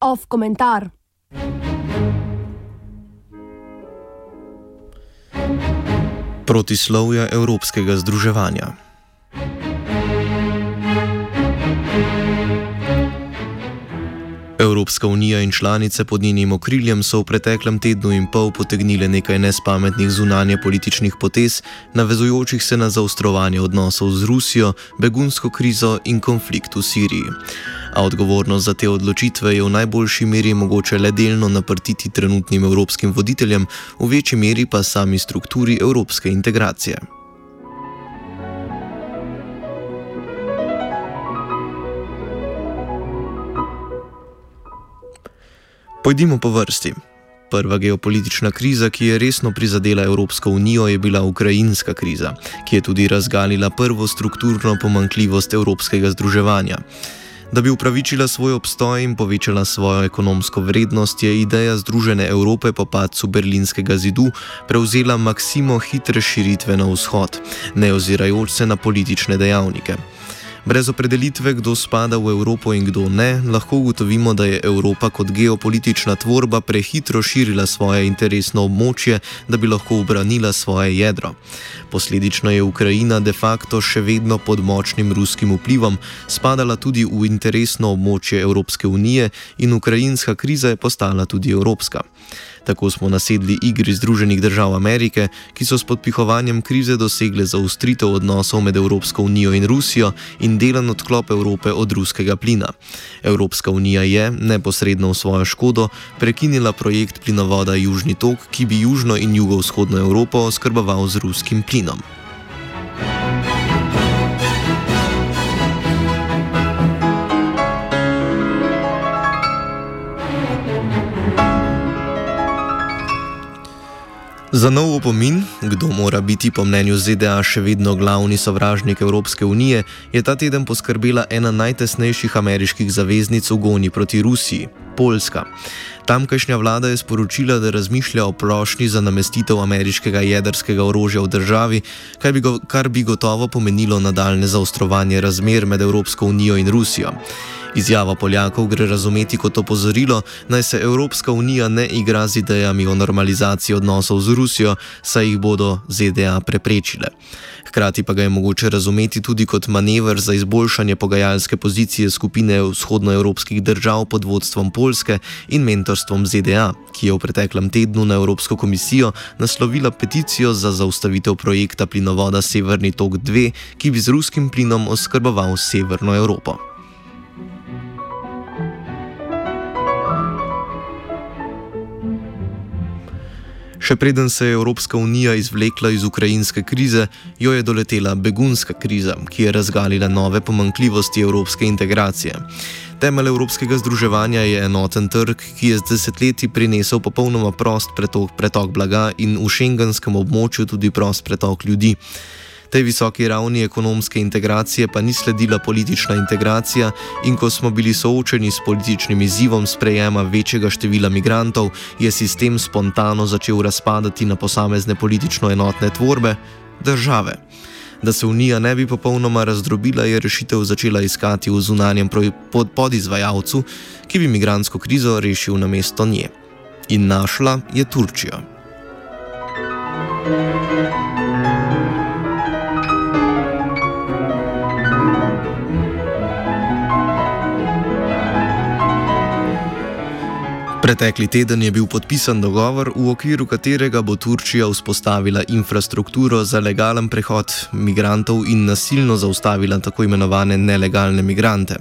Off komentar. Protislovja Evropskega združevanja. Evropska unija in članice pod njenim okriljem so v preteklem tednu in pol potegnile nekaj nespametnih zunanje političnih potez, navezujočih se na zaostrovanje odnosov z Rusijo, begunsko krizo in konflikt v Siriji. A odgovornost za te odločitve je v najboljši meri mogoče le delno naprtiti trenutnim evropskim voditeljem, v večji meri pa sami strukturi evropske integracije. Pojdimo po vrsti. Prva geopolitična kriza, ki je resno prizadela Evropsko unijo, je bila ukrajinska kriza, ki je tudi razgalila prvo strukturno pomankljivost evropskega združevanja. Da bi upravičila svoj obstoj in povečala svojo ekonomsko vrednost, je ideja Združene Evrope po padcu berlinskega zidu prevzela maksimo hitre širitve na vzhod, ne ozirajoč se na politične dejavnike. Brez opredelitve, kdo spada v Evropo in kdo ne, lahko ugotovimo, da je Evropa kot geopolitična tvorba prehitro širila svoje interesno območje, da bi lahko obranila svoje jedro. Posledično je Ukrajina de facto še vedno pod močnim ruskim vplivom, spadala tudi v interesno območje Evropske unije in ukrajinska kriza je postala tudi evropska. Tako smo nasedli igri Združenih držav Amerike, ki so s podpihovanjem krize dosegle zaustritev odnosov med Evropsko unijo in Rusijo in delen odklop Evrope od ruskega plina. Evropska unija je, neposredno v svojo škodo, prekinila projekt plinovoda Južni tok, ki bi južno in jugovzhodno Evropo oskrboval z ruskim plinom. Za nov opomin, kdo mora biti po mnenju ZDA še vedno glavni sovražnik Evropske unije, je ta teden poskrbela ena najtesnejših ameriških zaveznic v goni proti Rusiji - Poljska. Tamkajšnja vlada je sporočila, da razmišlja o prošnji za namestitev ameriškega jedrskega orožja v državi, kar bi, go, kar bi gotovo pomenilo nadaljne zaostrovanje razmer med Evropsko unijo in Rusijo. Izjava Poljakov gre razumeti kot opozorilo, naj se Evropska unija ne igra z idejami o normalizaciji odnosov z Rusijo, saj jih bodo ZDA preprečile. Hkrati pa ga je mogoče razumeti tudi kot manever za izboljšanje pogajalske pozicije skupine vzhodnoevropskih držav pod vodstvom Poljske in mentorstvom ZDA, ki je v preteklem tednu na Evropsko komisijo naslovila peticijo za zaustavitev projekta plinovoda Severni tok 2, ki bi z ruskim plinom oskrboval Severno Evropo. Še preden se je Evropska unija izvlekla iz ukrajinske krize, jo je doletela begunska kriza, ki je razgalila nove pomankljivosti evropske integracije. Temelj evropskega združevanja je enoten trg, ki je z desetletji prinesel popolnoma prost pretok, pretok blaga in v šengenskem območju tudi prost pretok ljudi. Tej visoki ravni ekonomske integracije pa ni sledila politična integracija in ko smo bili soočeni s političnim izzivom sprejema večjega števila migrantov, je sistem spontano začel razpadati na posamezne politično enotne tvorbe države. Da se Unija ne bi popolnoma razdrobila, je rešitev začela iskati v zunanjem podizvajalcu, ki bi migransko krizo rešil na mesto nje. In našla je Turčijo. thank you Pretekli teden je bil podpisan dogovor, v okviru katerega bo Turčija vzpostavila infrastrukturo za legalen prehod migrantov in nasilno zaustavila tako imenovane nelegalne migrante.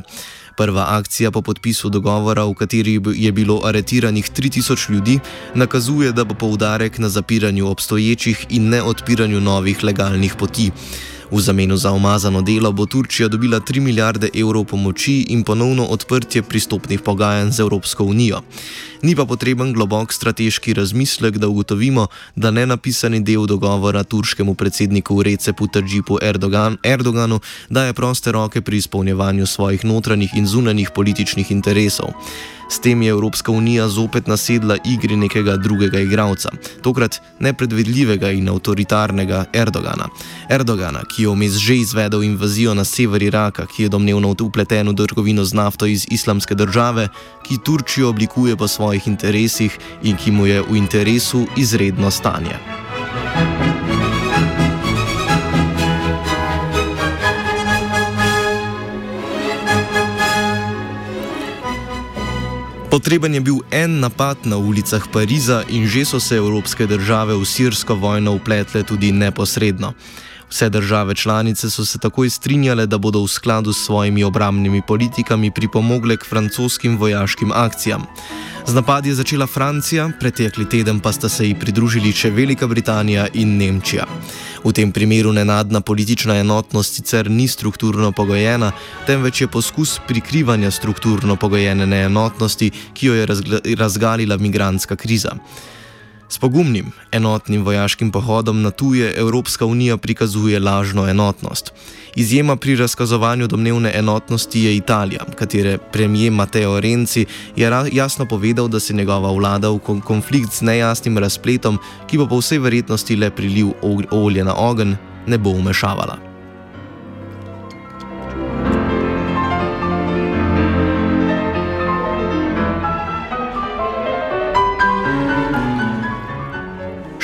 Prva akcija po podpisu dogovora, v kateri je bilo aretiranih 3000 ljudi, nakazuje, da bo poudarek na zapiranju obstoječih in ne odpiranju novih legalnih poti. V zameno za omazano delo bo Turčija dobila 3 milijarde evrov pomoči in ponovno odprtje pristopnih pogajanj z Evropsko unijo. Ni pa potreben globok strateški razmislek, da ugotovimo, da nenapisani del dogovora turškemu predsedniku Recepu Tadžipu Erdogan, Erdoganu daje proste roke pri izpolnjevanju svojih notranjih in zunanjih političnih interesov. S tem je Evropska unija zopet nasedla igri nekega drugega igralca, tokrat nepredvidljivega in avtoritarnega Erdogana. Erdogana, ki je vmes že izvedel invazijo na sever Iraka, ki je domnevno upleten v trgovino z nafto iz islamske države, ki Turčijo oblikuje po svojih interesih in ki mu je v interesu izredno stanje. Potreben je bil en napad na ulicah Pariza in že so se evropske države v sirsko vojno upletle tudi neposredno. Vse države članice so se takoj strinjale, da bodo v skladu s svojimi obramnimi politikami pripomogle k francoskim vojaškim akcijam. Z napadi je začela Francija, pretekli teden pa sta se ji pridružili še Velika Britanija in Nemčija. V tem primeru nenadna politična enotnost sicer ni strukturno pogojena, temveč je poskus prikrivanja strukturno pogojene neenotnosti, ki jo je razgalila migranska kriza. S pogumnim, enotnim vojaškim pohodom na tuje Evropska unija prikazuje lažno enotnost. Izjema pri razkazovanju domnevne enotnosti je Italija, katere premijer Matteo Renzi je jasno povedal, da se njegova vlada v konflikt z nejasnim razpletom, ki bo po vsej verjetnosti le priliv olje na ogenj, ne bo umešavala.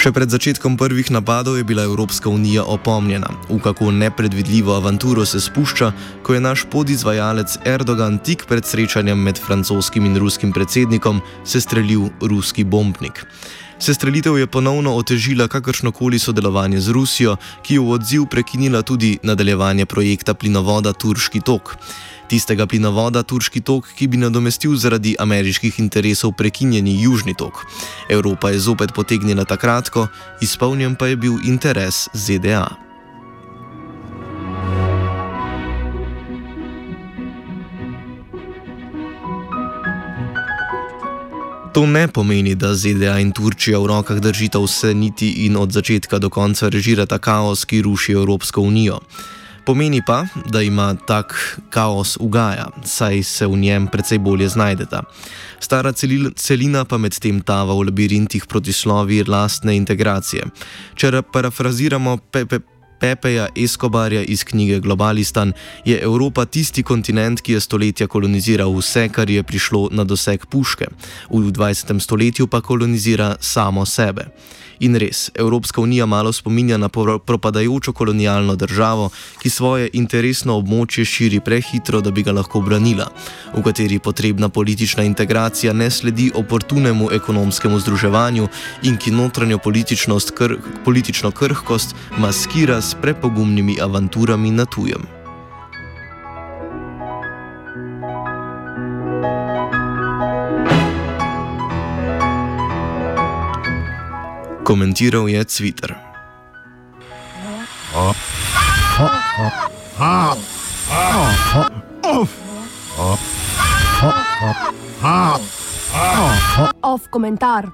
Še pred začetkom prvih napadov je bila Evropska unija opomnjena, v kako nepredvidljivo avanturo se spušča, ko je naš podizvajalec Erdogan tik pred srečanjem med francoskim in ruskim predsednikom sestrelil ruski bombnik. Sestrelitev je ponovno otežila kakršnokoli sodelovanje z Rusijo, ki je v odziv prekinila tudi nadaljevanje projekta plinovoda Turški tok tistega plinovoda Turški tok, ki bi nadomestil zaradi ameriških interesov prekinjeni Južni tok. Evropa je zopet potegnila takrat, izpolnjen pa je bil interes ZDA. To ne pomeni, da ZDA in Turčija v rokah držita vse niti in od začetka do konca režirata kaos, ki ruši Evropsko unijo. Pomeni pa, da ima tak kaos ugaja, saj se v njem precej bolje znajdeta. Stara celina pa medtem tava v labirintih protislovi lastne integracije. Če parafraziramo Pepe. Pepeja Escobarja iz knjige Globalistan, je Evropa tisti kontinent, ki je stoletja koloniziral vse, kar je prišlo na doseg puške, v 20. stoletju pa kolonizira samo sebe. In res, Evropska unija malo spominja na propadajočo kolonialno državo, ki svoje interesno območje širi prehitro, da bi ga lahko branila, v kateri potrebna politična integracija ne sledi oportunemu ekonomskemu združevanju in ki notranjo kr politično krhkost maskira s prepogumnimi avanturami na tujem. Komentiral je Twitter. Off komentar.